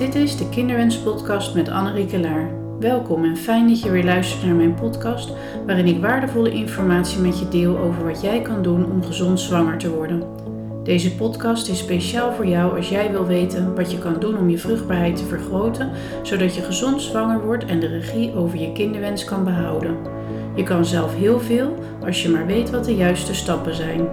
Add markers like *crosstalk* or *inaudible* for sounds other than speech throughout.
Dit is de Kinderwens-podcast met Annerieke Laar. Welkom en fijn dat je weer luistert naar mijn podcast, waarin ik waardevolle informatie met je deel over wat jij kan doen om gezond zwanger te worden. Deze podcast is speciaal voor jou als jij wil weten wat je kan doen om je vruchtbaarheid te vergroten, zodat je gezond zwanger wordt en de regie over je kinderwens kan behouden. Je kan zelf heel veel als je maar weet wat de juiste stappen zijn.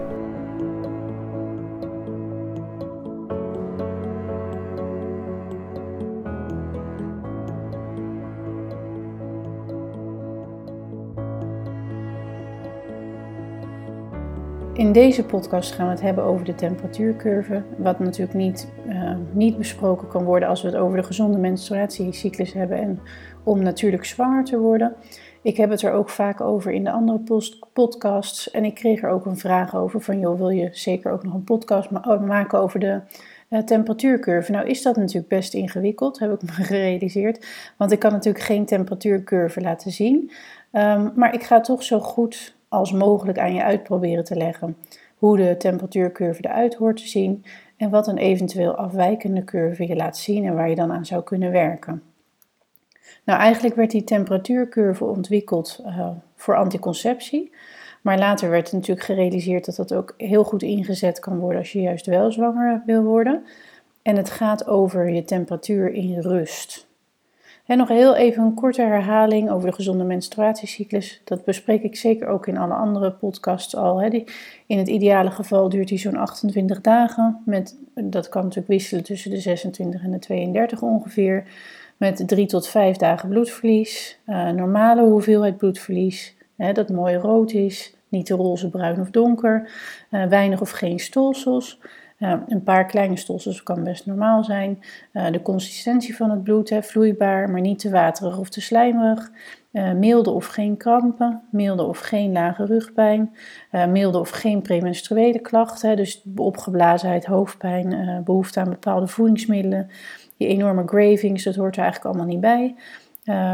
In deze podcast gaan we het hebben over de temperatuurcurve, wat natuurlijk niet, uh, niet besproken kan worden als we het over de gezonde menstruatiecyclus hebben en om natuurlijk zwanger te worden. Ik heb het er ook vaak over in de andere podcasts en ik kreeg er ook een vraag over van joh, wil je zeker ook nog een podcast maken over de uh, temperatuurcurve? Nou is dat natuurlijk best ingewikkeld, heb ik *laughs* me gerealiseerd, want ik kan natuurlijk geen temperatuurcurve laten zien, um, maar ik ga toch zo goed als mogelijk aan je uitproberen te leggen. Hoe de temperatuurcurve eruit hoort te zien en wat een eventueel afwijkende curve je laat zien en waar je dan aan zou kunnen werken. Nou, eigenlijk werd die temperatuurcurve ontwikkeld uh, voor anticonceptie. Maar later werd natuurlijk gerealiseerd dat dat ook heel goed ingezet kan worden als je juist wel zwanger wil worden. En het gaat over je temperatuur in rust. En nog heel even een korte herhaling over de gezonde menstruatiecyclus. Dat bespreek ik zeker ook in alle andere podcasts al. Hè. in het ideale geval duurt die zo'n 28 dagen. Met, dat kan natuurlijk wisselen tussen de 26 en de 32 ongeveer. Met 3 tot 5 dagen bloedverlies. Uh, normale hoeveelheid bloedverlies. Hè, dat mooi rood is. Niet te roze, bruin of donker. Uh, weinig of geen stolsels. Uh, een paar kleine stolsels kan best normaal zijn. Uh, de consistentie van het bloed, hè, vloeibaar, maar niet te waterig of te slijmerig. Uh, milde of geen krampen, milde of geen lage rugpijn, milde of geen premenstruele klachten, dus opgeblazenheid, hoofdpijn, behoefte aan bepaalde voedingsmiddelen. Die enorme gravings, dat hoort er eigenlijk allemaal niet bij.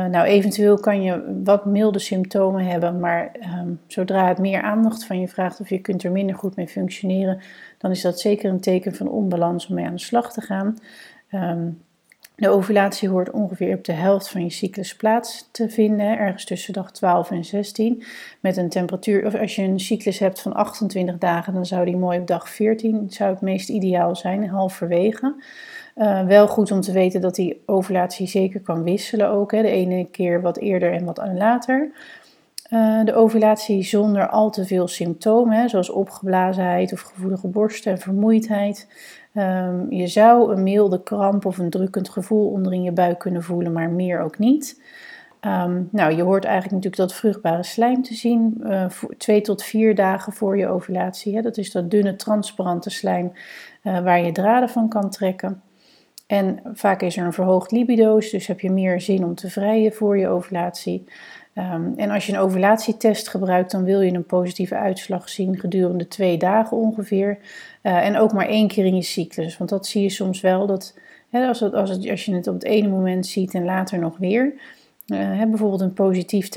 Nou, eventueel kan je wat milde symptomen hebben, maar um, zodra het meer aandacht van je vraagt of je kunt er minder goed mee functioneren, dan is dat zeker een teken van onbalans om mee aan de slag te gaan. Um, de ovulatie hoort ongeveer op de helft van je cyclus plaats te vinden, ergens tussen dag 12 en 16. Met een temperatuur, of als je een cyclus hebt van 28 dagen, dan zou die mooi op dag 14 zou het meest ideaal zijn, halverwege. Uh, wel goed om te weten dat die ovulatie zeker kan wisselen ook. Hè. De ene keer wat eerder en wat later. Uh, de ovulatie zonder al te veel symptomen, hè, zoals opgeblazenheid of gevoelige borsten en vermoeidheid. Um, je zou een milde kramp of een drukkend gevoel onderin je buik kunnen voelen, maar meer ook niet. Um, nou, je hoort eigenlijk natuurlijk dat vruchtbare slijm te zien, uh, twee tot vier dagen voor je ovulatie. Hè. Dat is dat dunne, transparante slijm uh, waar je draden van kan trekken. En vaak is er een verhoogd libido's, dus heb je meer zin om te vrijen voor je ovulatie. Um, en als je een ovulatietest gebruikt, dan wil je een positieve uitslag zien gedurende twee dagen ongeveer. Uh, en ook maar één keer in je cyclus. Want dat zie je soms wel, dat hè, als, als, het, als je het op het ene moment ziet en later nog weer. Uh, bijvoorbeeld een, positief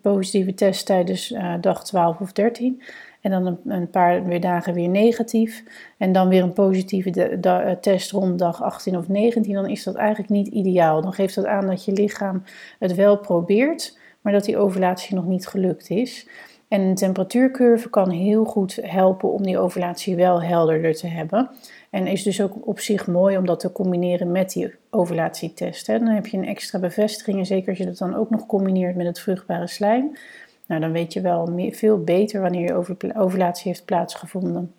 positieve test tijdens uh, dag 12 of 13. En dan een, paar weer dagen weer negatief. En dan weer een positieve eh, test rond dag 18 of 19. Dan is dat eigenlijk niet ideaal. Dan geeft dat aan dat je lichaam het wel probeert, maar dat die ovulatie nog niet gelukt is. En een temperatuurcurve kan heel goed helpen om die ovulatie wel helderder te hebben. En is dus ook op zich mooi om dat te combineren met die ovulatietest. Dan heb je een extra bevestiging. En zeker als je dat dan ook nog combineert met het vruchtbare slijm. Nou, dan weet je wel veel beter wanneer je ovulatie heeft plaatsgevonden.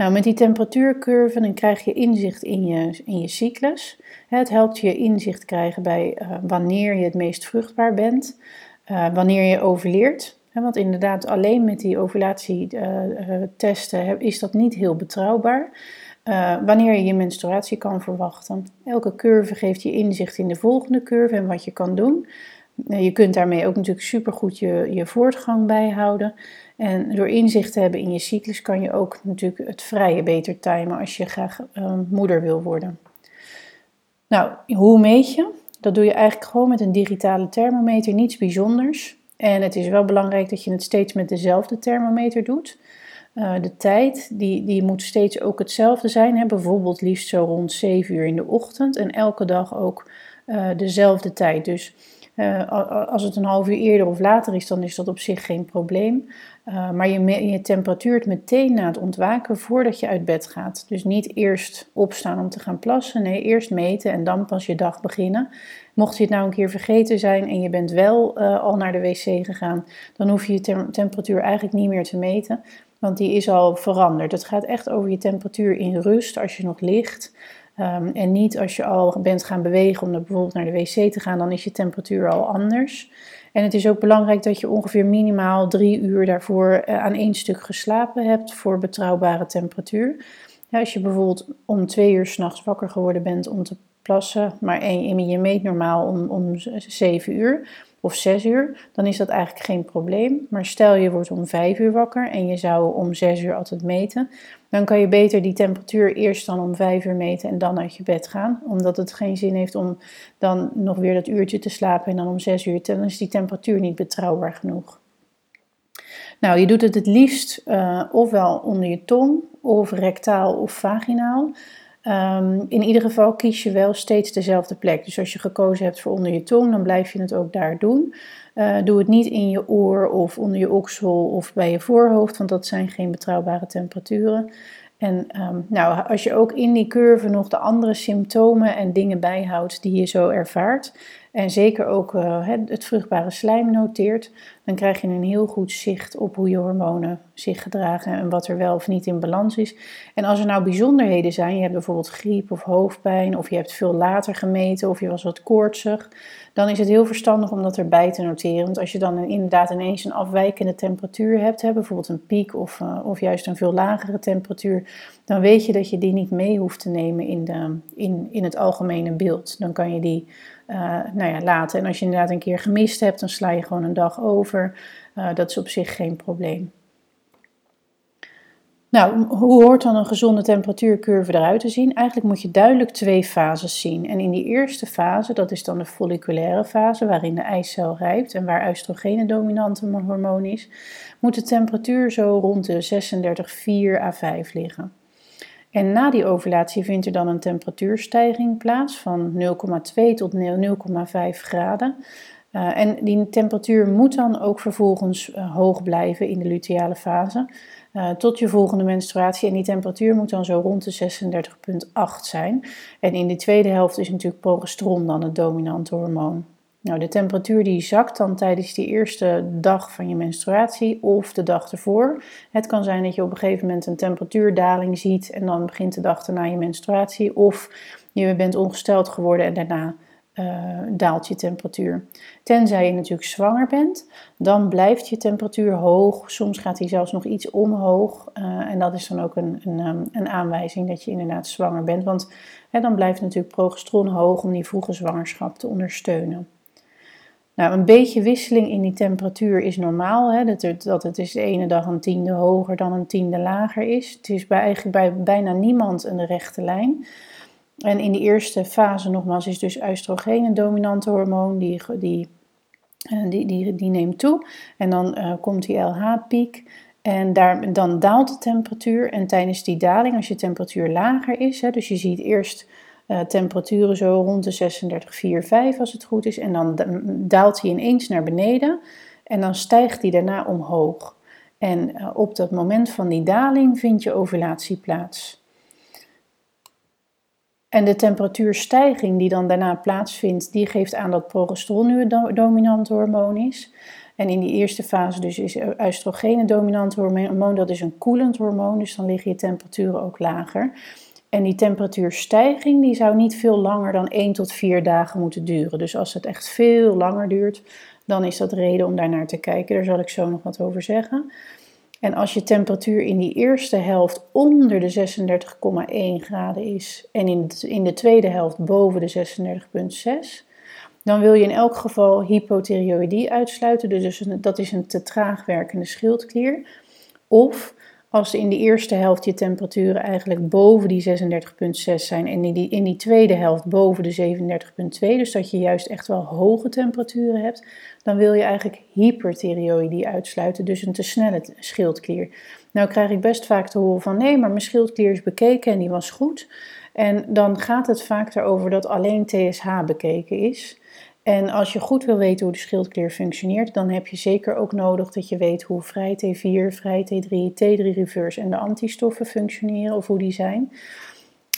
Nou, met die temperatuurcurve dan krijg je inzicht in je, in je cyclus. Het helpt je inzicht krijgen bij uh, wanneer je het meest vruchtbaar bent, uh, wanneer je ovuleert. Want inderdaad, alleen met die ovulatietesten uh, is dat niet heel betrouwbaar. wanneer je je menstruatie kan verwachten. Elke curve geeft je inzicht in de volgende curve en wat je kan doen. Je kunt daarmee ook natuurlijk supergoed je, je voortgang bijhouden. En door inzicht te hebben in je cyclus kan je ook natuurlijk het vrije beter timen als je graag uh, moeder wil worden. Nou, hoe meet je? Dat doe je eigenlijk gewoon met een digitale thermometer, niets bijzonders. En het is wel belangrijk dat je het steeds met dezelfde thermometer doet. de tijd die, die moet steeds ook hetzelfde zijn. Hè? Bijvoorbeeld liefst zo rond 7 uur in de ochtend en elke dag ook dezelfde tijd. Dus als het een half uur eerder of later is, dan is dat op zich geen probleem. Uh, maar je, je temperatuurt meteen na het ontwaken voordat je uit bed gaat. Dus niet eerst opstaan om te gaan plassen. Nee, eerst meten en dan pas je dag beginnen. Mocht je het nou een keer vergeten zijn en je bent wel uh, al naar de wc gegaan, dan hoef je je temperatuur eigenlijk niet meer te meten. Want die is al veranderd. Het gaat echt over je temperatuur in rust als je nog ligt. Um, en niet als je al bent gaan bewegen om bijvoorbeeld naar de wc te gaan, dan is je temperatuur al anders. En het is ook belangrijk dat je ongeveer minimaal drie uur daarvoor eh, aan één stuk geslapen hebt voor betrouwbare temperatuur. als je bijvoorbeeld om twee uur s'nachts wakker geworden bent om te plassen, maar je meet normaal om, om zeven uur of zes uur, dan is dat eigenlijk geen probleem. Maar stel je wordt om vijf uur wakker en je zou om zes uur altijd meten, dan kan je beter die temperatuur eerst dan om vijf uur meten en dan uit je bed gaan. Omdat het geen zin heeft om dan nog weer dat uurtje te slapen en dan om zes uur, dan is die temperatuur niet betrouwbaar genoeg. Nou, je doet het het liefst uh, ofwel onder je tong, of rectaal of vaginaal. Um, in ieder geval kies je wel steeds dezelfde plek. Dus als je gekozen hebt voor onder je tong, dan blijf je het ook daar doen. Uh, doe het niet in je oor of onder je oksel of bij je voorhoofd, want dat zijn geen betrouwbare temperaturen. En um, nou, als je ook in die curve nog de andere symptomen en dingen bijhoudt die je zo ervaart, en zeker ook uh, het vruchtbare slijm noteert, dan krijg je een heel goed zicht op hoe je hormonen zich gedragen en wat er wel of niet in balans is. En als er nou bijzonderheden zijn, je hebt bijvoorbeeld griep of hoofdpijn, of je hebt veel later gemeten, of je was wat koortsig, dan is het heel verstandig om dat erbij te noteren. Want als je dan inderdaad ineens een afwijkende temperatuur hebt, hè, bijvoorbeeld een piek of, uh, of juist een veel lagere temperatuur, dan weet je dat je die niet mee hoeft te nemen in, de, in, in het algemene beeld. Dan kan je die uh, nou ja, laten. En als je inderdaad een keer gemist hebt, dan sla je gewoon een dag over. Uh, dat is op zich geen probleem. Nou, hoe hoort dan een gezonde temperatuurcurve eruit te zien? Eigenlijk moet je duidelijk twee fases zien. En in die eerste fase, dat is dan de folliculaire fase, waarin de eicel rijpt en waar oestrogeen een dominante hormoon is, moet de temperatuur zo rond de 36,4 à 5 liggen. En na die ovulatie vindt er dan een temperatuurstijging plaats van 0,2 tot 0,5 graden. Uh, en die temperatuur moet dan ook vervolgens uh, hoog blijven in de luteale fase. Uh, tot je volgende menstruatie. En die temperatuur moet dan zo rond de 36,8 zijn. En in de tweede helft is natuurlijk progesteron dan het dominante hormoon. Nou, de temperatuur die zakt dan tijdens die eerste dag van je menstruatie of de dag ervoor. Het kan zijn dat je op een gegeven moment een temperatuurdaling ziet en dan begint de dag erna je menstruatie. Of je bent ongesteld geworden en daarna uh, daalt je temperatuur. Tenzij je natuurlijk zwanger bent, dan blijft je temperatuur hoog. Soms gaat die zelfs nog iets omhoog. Uh, en dat is dan ook een, een, um, een, aanwijzing dat je inderdaad zwanger bent. Want dan blijft natuurlijk progesteron hoog om die vroege zwangerschap te ondersteunen. Nou, een beetje wisseling in die temperatuur is normaal. Hè? Dat, het, dat het is de ene dag een tiende hoger dan een tiende lager is. Het is bij, eigenlijk bij bijna niemand een rechte lijn. En in die eerste fase, nogmaals, is dus oestrogeen een dominante hormoon. Die, die, eh, die, die, die neemt toe. En dan uh, komt die LH-piek. En daar, dan daalt de temperatuur. En tijdens die daling, als je temperatuur lager is, hè, dus je ziet eerst uh, temperaturen zo rond de 36,4,5 als het goed is. En dan daalt hij ineens naar beneden en dan stijgt hij daarna omhoog. En uh, op dat moment van die daling vindt je ovulatie plaats. En de temperatuurstijging die dan daarna plaatsvindt, die geeft aan dat progesteron nu het dominant hormoon is. En in die eerste fase dus is oestrogeen een dominant hormoon, dat is een koelend hormoon, dus dan liggen je temperaturen ook lager. En die temperatuurstijging die zou niet veel langer dan 1 tot 4 dagen moeten duren. Dus als het echt veel langer duurt, dan is dat reden om daar naar te kijken. Daar zal ik zo nog wat over zeggen. En als je temperatuur in die eerste helft onder de 36,1 graden is en in in de tweede helft boven de 36,6, dan wil je in elk geval hypothyreoïdie uitsluiten. Dus dat is een te traag werkende schildklier. Of als in de eerste helft je temperaturen eigenlijk boven die 36,6 zijn en in die, in die tweede helft boven de 37,2, dus dat je juist echt wel hoge temperaturen hebt, dan wil je eigenlijk hyperthyreoïdie uitsluiten, dus een te snelle schildklier. Nou krijg ik best vaak te horen van nee, maar mijn schildklier is bekeken en die was goed. En dan gaat het vaak erover dat alleen TSH bekeken is. En als je goed wil weten hoe de schildklier functioneert, dan heb je zeker ook nodig dat je weet hoe vrij T4, vrij T3, T3 reverse en de antistoffen functioneren of hoe die zijn.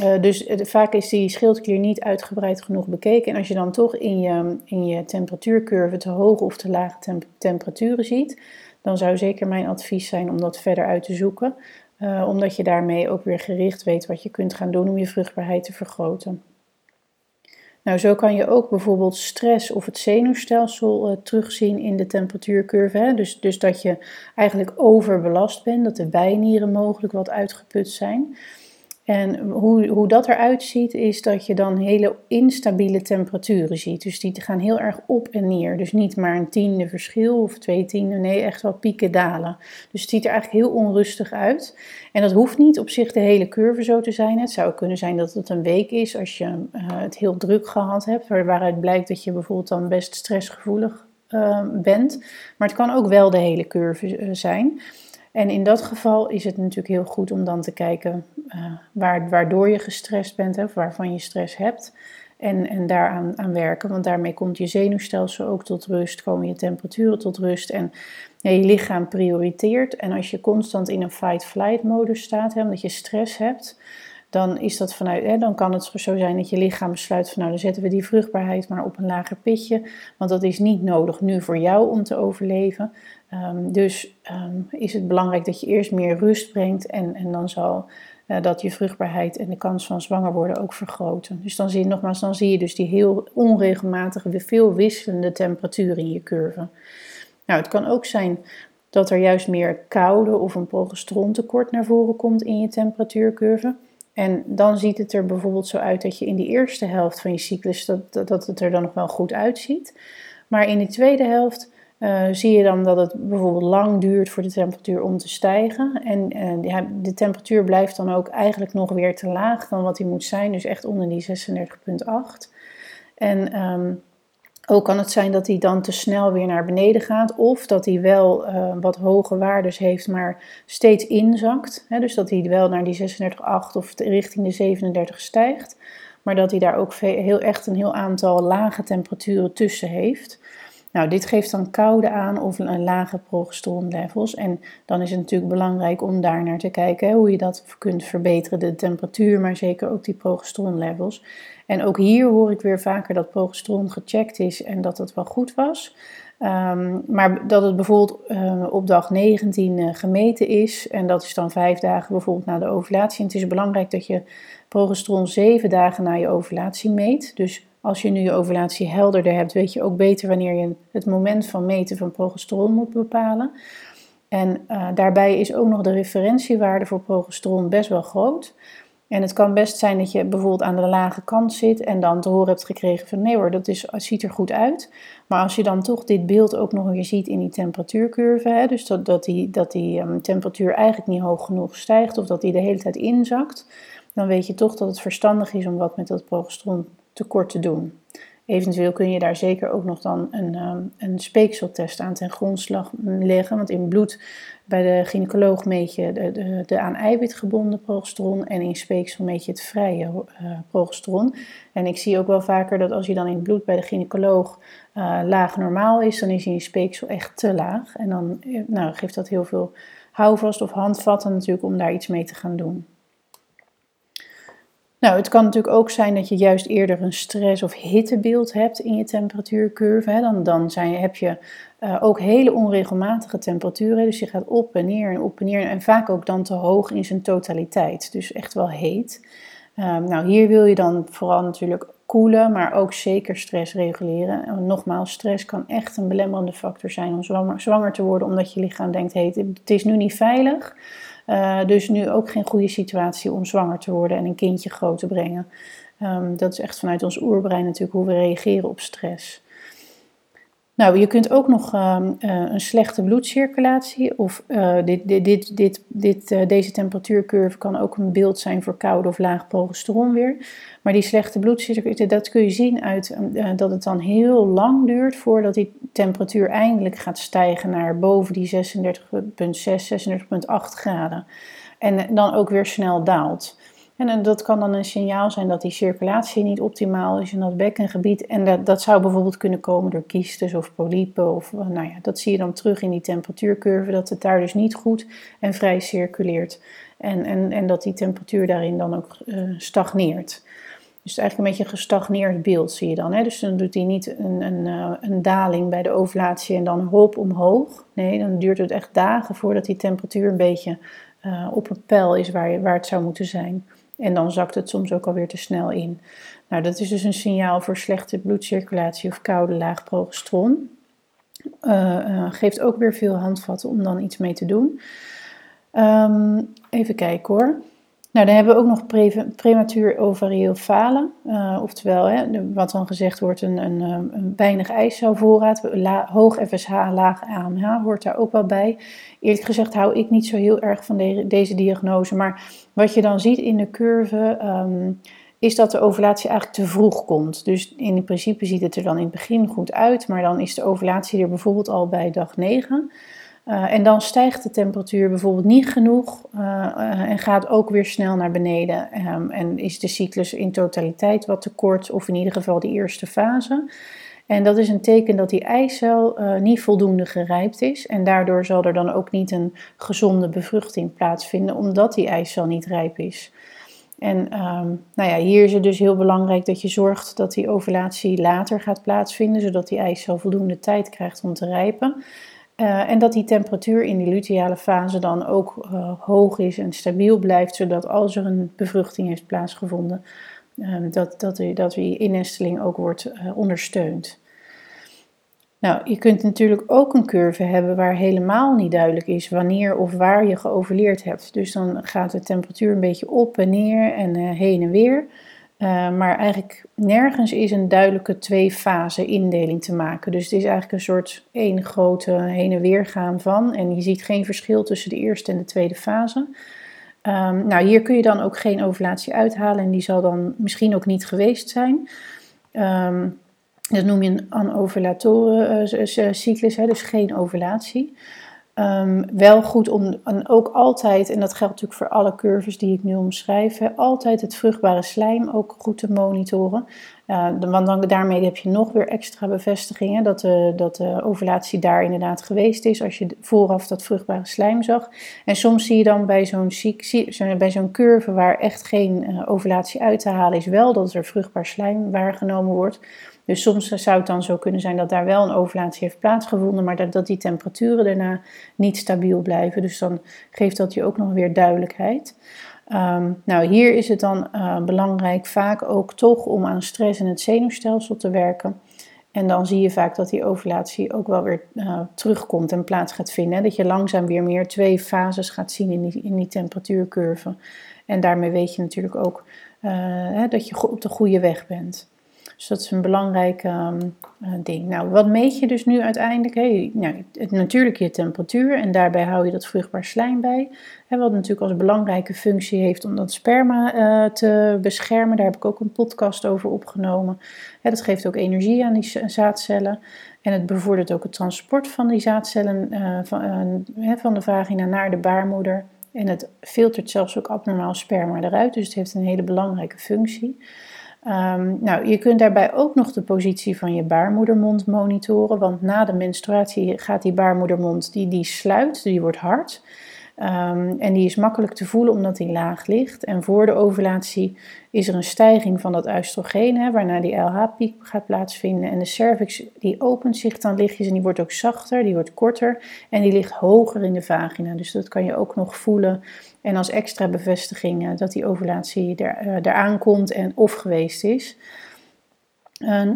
Uh, dus uh, vaak is die schildklier niet uitgebreid genoeg bekeken. En als je dan toch in je, in je temperatuurcurve te hoge of te lage temp temperaturen ziet, dan zou zeker mijn advies zijn om dat verder uit te zoeken. Uh, omdat je daarmee ook weer gericht weet wat je kunt gaan doen om je vruchtbaarheid te vergroten. Nou, zo kan je ook bijvoorbeeld stress of het zenuwstelsel uh, terugzien in de temperatuurcurve. Hè? Dus, dus dat je eigenlijk overbelast bent, dat de bijnieren mogelijk wat uitgeput zijn. En hoe, hoe dat eruit ziet, is dat je dan hele instabiele temperaturen ziet. Dus die gaan heel erg op en neer. Dus niet maar een tiende verschil of twee tienden, nee, echt wel pieken dalen. Dus het ziet er eigenlijk heel onrustig uit. En dat hoeft niet op zich de hele curve zo te zijn. Het zou kunnen zijn dat het een week is als je uh, het heel druk gehad hebt, waaruit blijkt dat je bijvoorbeeld dan best stressgevoelig uh, bent. Maar het kan ook wel de hele curve uh, zijn. En in dat geval is het natuurlijk heel goed om dan te kijken uh, waar, waardoor je gestrest bent of waarvan je stress hebt. En, en daaraan aan werken, want daarmee komt je zenuwstelsel ook tot rust, komen je temperaturen tot rust en je lichaam prioriteert. En als je constant in een fight-flight modus staat, hè, omdat je stress hebt, dan, is dat vanuit, hè, dan kan het zo zijn dat je lichaam besluit van nou dan zetten we die vruchtbaarheid maar op een lager pitje. Want dat is niet nodig nu voor jou om te overleven. Um, dus um, is het belangrijk dat je eerst meer rust brengt en, en dan zal uh, dat je vruchtbaarheid en de kans van zwanger worden ook vergroten. Dus dan zie je nogmaals, dan zie je dus die heel onregelmatige, veel wisselende temperatuur in je curve. Nou, het kan ook zijn dat er juist meer koude of een progesterontekort naar voren komt in je temperatuurcurve. En dan ziet het er bijvoorbeeld zo uit dat je in die eerste helft van je cyclus dat, dat, het er dan nog wel goed uitziet. Maar in die tweede helft uh, zie je dan dat het bijvoorbeeld lang duurt voor de temperatuur om te stijgen. En uh, de temperatuur blijft dan ook eigenlijk nog weer te laag dan wat die moet zijn, dus echt onder die 36,8. En um, ook kan het zijn dat hij dan te snel weer naar beneden gaat, of dat hij wel uh, wat hoge waardes heeft, maar steeds inzakt. Hè, dus dat hij wel naar die 36,8 of richting de 37 stijgt, maar dat hij daar ook heel, echt een heel aantal lage temperaturen tussen heeft. Nou, dit geeft dan koude aan of een lage progesteronlevels. En dan is het natuurlijk belangrijk om daar naar te kijken hoe je dat kunt verbeteren, de temperatuur, maar zeker ook die progesteronlevels. En ook hier hoor ik weer vaker dat progesteron gecheckt is en dat het wel goed was. Um, maar dat het bijvoorbeeld uh, op dag 19 uh, gemeten is en dat is dan vijf dagen bijvoorbeeld na de ovulatie. En het is belangrijk dat je progesteron zeven dagen na je ovulatie meet. Dus als je nu je ovulatie helderder hebt, weet je ook beter wanneer je het moment van meten van progesteron moet bepalen. En uh, daarbij is ook nog de referentiewaarde voor progesteron best wel groot. En het kan best zijn dat je bijvoorbeeld aan de lage kant zit en dan te horen hebt gekregen van nee hoor, dat is, ziet er goed uit. Maar als je dan toch dit beeld ook nog weer ziet in die temperatuurcurve, hè, dus dat, die, dat die um, temperatuur eigenlijk niet hoog genoeg stijgt of dat die de hele tijd inzakt, dan weet je toch dat het verstandig is om wat met dat progesteron tekort te doen. Eventueel kun je daar zeker ook nog dan een, um, een speekseltest aan ten grondslag leggen. Want in bloed bij de gynaecoloog meet je de, aan eiwit gebonden progesteron en in speeksel meet je het vrije uh, progesteron. En ik zie ook wel vaker dat als je dan in bloed bij de gynaecoloog uh, laag normaal is, dan is je speeksel echt te laag. En dan eh, nou, geeft dat heel veel houvast of handvatten natuurlijk om daar iets mee te gaan doen. Nou, het kan natuurlijk ook zijn dat je juist eerder een stress- of hittebeeld hebt in je temperatuurcurve. Hè. Dan, dan zijn, heb je uh, ook hele onregelmatige temperaturen. Dus je gaat op en neer en op en neer. En vaak ook dan te hoog in zijn totaliteit. Dus echt wel heet. Um, nou, hier wil je dan vooral natuurlijk koelen, maar ook zeker stress reguleren. En nogmaals, stress kan echt een belemmerende factor zijn om zwanger, zwanger te worden, omdat je lichaam denkt: hey, het is nu niet veilig. Uh, dus nu ook geen goede situatie om zwanger te worden en een kindje groot te brengen. Um, dat is echt vanuit ons oerbrein natuurlijk hoe we reageren op stress. Nou, je kunt ook nog ehm, eh, een slechte bloedcirculatie of uh, dit, dit, dit, dit, dit, uh, deze temperatuurcurve kan ook een beeld zijn voor koude of laag progesteron weer. Maar die slechte bloedcirculatie, dat kun je zien uit dat het dan heel lang duurt voordat die temperatuur eindelijk gaat stijgen naar boven die 36,6, 36,8 graden. En dan ook weer snel daalt. En dat kan dan een signaal zijn dat die circulatie niet optimaal is in dat bekkengebied. En dat, dat zou bijvoorbeeld kunnen komen door kiestes of polypen. Of, nou ja, dat zie je dan terug in die temperatuurcurve, dat het daar dus niet goed en vrij circuleert. En, en, en dat die temperatuur daarin dan ook uh, stagneert. Dus eigenlijk een beetje een gestagneerd beeld zie je dan. Hè? Dus dan doet hij niet een, een, een daling bij de ovulatie en dan hop omhoog. Nee, dan duurt het echt dagen voordat die temperatuur een beetje op een pijl is waar, waar het zou moeten zijn. En dan zakt het soms ook alweer te snel in. Nou, dat is dus een signaal voor slechte bloedcirculatie of koude laag progesteron. Uh, uh, geeft ook weer veel handvatten om dan iets mee te doen. Um, even kijken hoor. Nou, dan hebben we ook nog pre prematuur ovarieel falen. Uh, oftewel, hè, wat dan gezegd wordt, een, een, een weinig ijscelvoorraad. hoog FSH, laag AMH hoort daar ook wel bij. Eerlijk gezegd hou ik niet zo heel erg van de, deze diagnose. Maar wat je dan ziet in de curve, um, is dat de ovulatie eigenlijk te vroeg komt. Dus in principe ziet het er dan in het begin goed uit. Maar dan is de ovulatie er bijvoorbeeld al bij dag 9. Uh, en dan stijgt de temperatuur bijvoorbeeld niet genoeg uh, uh, en gaat ook weer snel naar beneden. Um, en is de cyclus in totaliteit wat te kort, of in ieder geval de eerste fase. En dat is een teken dat die eicel niet voldoende gerijpt is. En daardoor zal er dan ook niet een gezonde bevruchting plaatsvinden, omdat die eicel niet rijp is. En um, nou ja, hier is het dus heel belangrijk dat je zorgt dat die ovulatie later gaat plaatsvinden, zodat die eicel voldoende tijd krijgt om te rijpen. Uh, en dat die temperatuur in die luteale fase dan ook uh, hoog is en stabiel blijft, zodat als er een bevruchting heeft plaatsgevonden, uh, dat, dat, dat die innesteling ook wordt eh, ondersteund. Nou, je kunt natuurlijk ook een curve hebben waar helemaal niet duidelijk is wanneer of waar je geovuleerd hebt. Dus dan gaat de temperatuur een beetje op en neer en eh, heen en weer. Uh, maar eigenlijk nergens is een duidelijke twee-fase indeling te maken. Dus het is eigenlijk een soort één grote heen en weer gaan van. En je ziet geen verschil tussen de eerste en de tweede fase. Um, nou, hier kun je dan ook geen ovulatie uithalen en die zal dan misschien ook niet geweest zijn. Um, dat noem je een anovulatoren uh, cyclus, hè, dus geen ovulatie. Um, wel goed om en ook altijd, en dat geldt natuurlijk voor alle curves die ik nu omschrijf, altijd het vruchtbare slijm ook goed te monitoren. Uh, want daarmee heb je nog weer extra bevestigingen dat de, dat de ovulatie daar inderdaad geweest is, als je vooraf dat vruchtbare slijm zag. En soms zie je dan bij zo'n bij zo'n curve waar echt geen uh, ovulatie uit te halen is, wel dat er vruchtbaar slijm waargenomen wordt. Dus soms zou het dan zo kunnen zijn dat daar wel een ovulatie heeft plaatsgevonden, maar dat, dat die temperaturen daarna niet stabiel blijven. Dus dan geeft dat je ook nog weer duidelijkheid. Um, nou, hier is het dan uh, belangrijk vaak ook toch om aan stress in het zenuwstelsel te werken. En dan zie je vaak dat die ovulatie ook wel weer uh, terugkomt en plaats gaat vinden. Dat je langzaam weer meer twee fases gaat zien in die, in die temperatuurcurve. En daarmee weet je natuurlijk ook uh, hè, dat je op de goede weg bent. Dus dat is een belangrijk um, ding. Nou, wat meet je dus nu uiteindelijk? Hey, nou, natuurlijk je temperatuur en daarbij hou je dat vruchtbaar slijm bij. Wat natuurlijk als belangrijke functie heeft om dat sperma uh, te beschermen. Daar heb ik ook een podcast over opgenomen. Dat geeft ook energie aan die zaadcellen. En het bevordert ook het transport van die zaadcellen uh, van, van de vagina naar de baarmoeder. En het filtert zelfs ook abnormaal sperma eruit. Dus het heeft een hele belangrijke functie. Um, nou, je kunt daarbij ook nog de positie van je baarmoedermond monitoren, want na de menstruatie gaat die baarmoedermond, die, die sluit, die wordt hard. Um, en die is makkelijk te voelen omdat die laag ligt. En voor de ovulatie is er een stijging van dat oestrogeen, hè, waarna die LH-piek gaat plaatsvinden. En de cervix die opent zich dan lichtjes en die wordt ook zachter, die wordt korter en die ligt hoger in de vagina. Dus dat kan je ook nog voelen. En als extra bevestiging dat die ovulatie er, uh, eraan komt en of geweest is.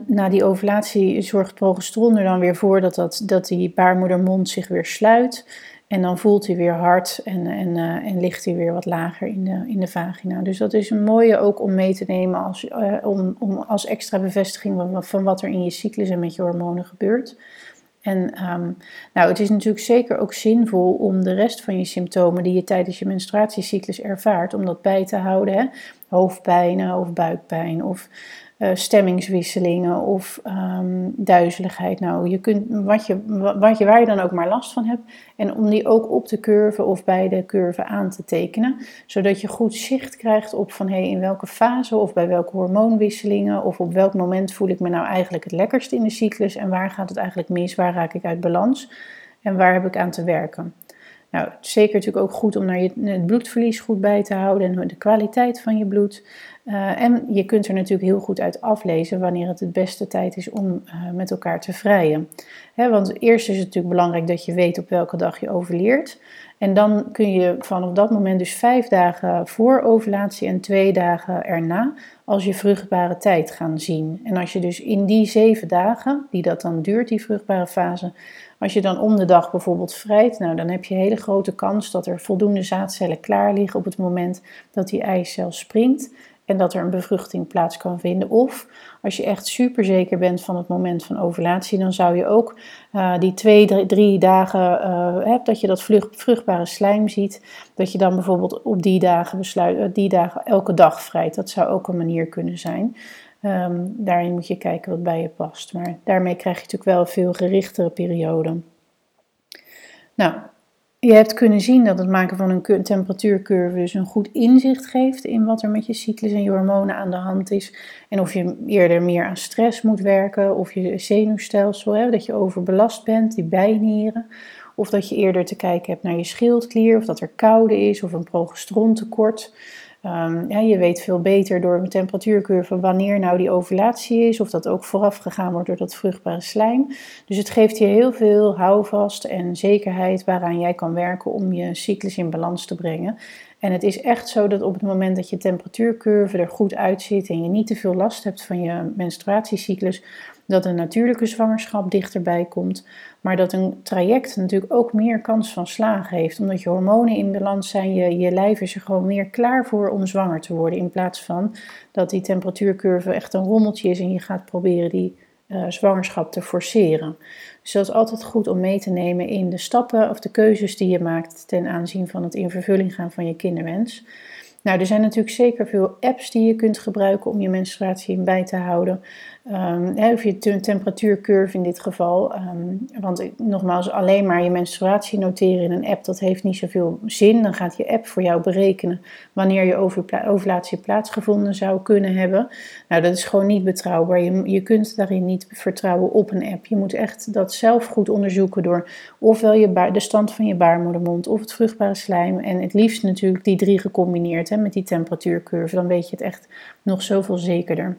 Na die ovulatie zorgt progesteron er dan weer voor dat, dat, dat die baarmoedermond zich weer sluit. En dan voelt hij weer hard en, en, en ligt hij weer wat lager in de, in de vagina. Dus dat is een mooie ook om mee te nemen als, om, om als extra bevestiging van, van wat er in je cyclus en met je hormonen gebeurt. En ehm, nou, het is natuurlijk zeker ook zinvol om de rest van je symptomen die je tijdens je menstruatiecyclus ervaart, om dat bij te houden. Hè? Hoofdpijn of buikpijn of uh, stemmingswisselingen of um, duizeligheid. Nou, je kunt, wat je, wat je, waar je dan ook maar last van hebt. En om die ook op de curve of bij de curve aan te tekenen. Zodat je goed zicht krijgt op van hey, in welke fase of bij welke hormoonwisselingen of op welk moment voel ik me nou eigenlijk het lekkerst in de cyclus. En waar gaat het eigenlijk mis? Waar raak ik uit balans? En waar heb ik aan te werken? Nou, zeker natuurlijk ook goed om naar je, het bloedverlies goed bij te houden en de kwaliteit van je bloed. Uh, en je kunt er natuurlijk heel goed uit aflezen wanneer het het beste tijd is om uh, met elkaar te vrijen. Hè, want eerst is het natuurlijk belangrijk dat je weet op welke dag je overleert. En dan kun je vanaf dat moment dus vijf dagen voor ovulatie en twee dagen erna als je vruchtbare tijd gaan zien. En als je dus in die zeven dagen, die dat dan duurt, die vruchtbare fase, als je dan om de dag bijvoorbeeld vrijt, nou, dan heb je een hele grote kans dat er voldoende zaadcellen klaar liggen op het moment dat die eicel springt en dat er een bevruchting plaats kan vinden. Of als je echt super zeker bent van het moment van ovulatie, dan zou je ook uh, die twee, drie, dagen uh, hebt dat je dat vruchtbare slijm ziet, dat je dan bijvoorbeeld op die dagen besluit, uh, die dagen elke dag vrijt. Dat zou ook een manier kunnen zijn. Um, daarin moet je kijken wat bij je past. Maar daarmee krijg je natuurlijk wel veel gerichtere periode. Nou, je hebt kunnen zien dat het maken van een temperatuurcurve dus een goed inzicht geeft in wat er met je cyclus en je hormonen aan de hand is. En of je eerder meer aan stress moet werken, of je zenuwstelsel, hè, dat je overbelast bent, die bijnieren. Of dat je eerder te kijken hebt naar je schildklier, of dat er koude is, of een progesterontekort. Um, ja, je weet veel beter door een temperatuurcurve wanneer nou die ovulatie is, of dat ook vooraf gegaan wordt door dat vruchtbare slijm. Dus het geeft je heel veel houvast en zekerheid waaraan jij kan werken om je cyclus in balans te brengen. En het is echt zo dat op het moment dat je temperatuurcurve er goed uitziet en je niet te veel last hebt van je menstruatiecyclus, dat een natuurlijke zwangerschap dichterbij komt, maar dat een traject natuurlijk ook meer kans van slagen heeft, omdat je hormonen in balans zijn, je, je lijf is er gewoon meer klaar voor om zwanger te worden, in plaats van dat die temperatuurcurve echt een rommeltje is en je gaat proberen die uh, zwangerschap te forceren. Dus dat is altijd goed om mee te nemen in de stappen of de keuzes die je maakt ten aanzien van het in vervulling gaan van je kinderwens. Nou, er zijn natuurlijk zeker veel apps die je kunt gebruiken om je menstruatie in bij te houden. Um, of je temperatuurcurve in dit geval. Um, want nogmaals, alleen maar je menstruatie noteren in een app, dat heeft niet zoveel zin. Dan gaat je app voor jou berekenen wanneer je ovulatie plaatsgevonden zou kunnen hebben. Nou, dat is gewoon niet betrouwbaar. Je, je kunt daarin niet vertrouwen op een app. Je moet echt dat zelf goed onderzoeken door ofwel je de stand van je baarmoedermond of het vruchtbare slijm. En het liefst natuurlijk die drie gecombineerd hè, met die temperatuurcurve. Dan weet je het echt nog zoveel zekerder.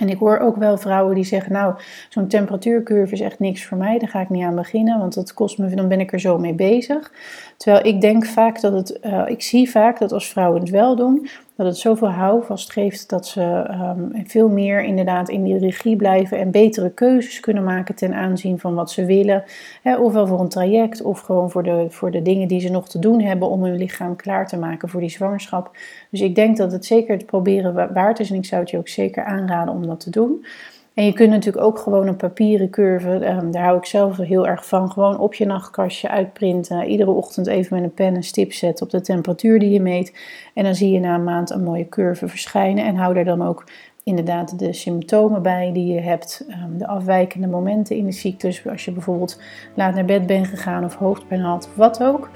En ik hoor ook wel vrouwen die zeggen, nou, zo'n temperatuurcurve is echt niks voor mij, daar ga ik niet aan beginnen, want dat kost me, dan ben ik er zo mee bezig. Terwijl ik denk vaak dat het, uh, ik zie vaak dat als vrouwen het wel doen, dat het zoveel houvast geeft dat ze um, veel meer inderdaad in die regie blijven en betere keuzes kunnen maken ten aanzien van wat ze willen. Hè, ofwel voor een traject of gewoon voor de, voor de dingen die ze nog te doen hebben om hun lichaam klaar te maken voor die zwangerschap. Dus ik denk dat het zeker het proberen waard is en ik zou het je ook zeker aanraden om dat te doen. En je kunt natuurlijk ook gewoon een papieren curve, um, daar hou ik zelf heel erg van, gewoon op je nachtkastje uitprinten. Iedere ochtend even met een pen een stip zetten op de temperatuur die je meet. En dan zie je na een maand een mooie curve verschijnen. En hou er dan ook inderdaad de symptomen bij die je hebt, um, de afwijkende momenten in de cyclus. Als je bijvoorbeeld laat naar bed bent gegaan of hoofdpijn had, wat ook.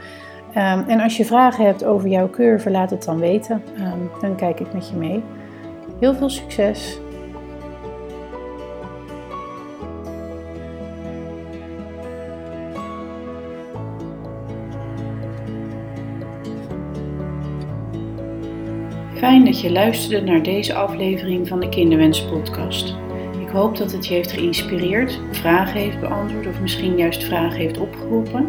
Um, en als je vragen hebt over jouw curve, laat het dan weten. dan kijk ik met je mee. Heel veel succes! Fijn dat je luisterde naar deze aflevering van de Kinderwens Podcast. Ik hoop dat het je heeft geïnspireerd, vragen heeft beantwoord of misschien juist vragen heeft opgeroepen.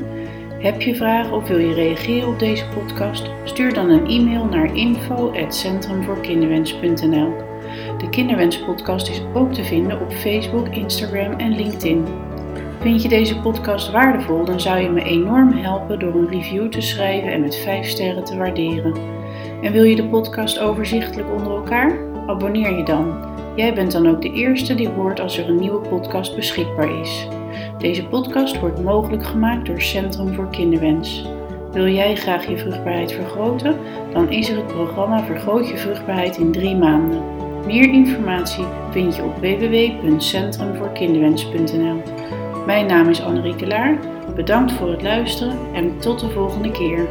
Heb je vragen of wil je reageren op deze podcast? Stuur dan een e-mail naar info@centrumvoorkinderwens.nl. De Kinderwens Podcast is ook te vinden op Facebook, Instagram en LinkedIn. Vind je deze podcast waardevol, dan zou je me enorm helpen door een review te schrijven en met 5 sterren te waarderen. En wil je de podcast overzichtelijk onder elkaar? Abonneer je dan. Jij bent dan ook de eerste die hoort als er een nieuwe podcast beschikbaar is. Deze podcast wordt mogelijk gemaakt door Centrum voor Kinderwens. Wil jij graag je vruchtbaarheid vergroten? Dan is er het programma Vergroot je vruchtbaarheid in 3 maanden. Meer informatie vind je op www.centrumvoorkinderwens.nl. Mijn naam is Annerieke Laar. Bedankt voor het luisteren en tot de volgende keer.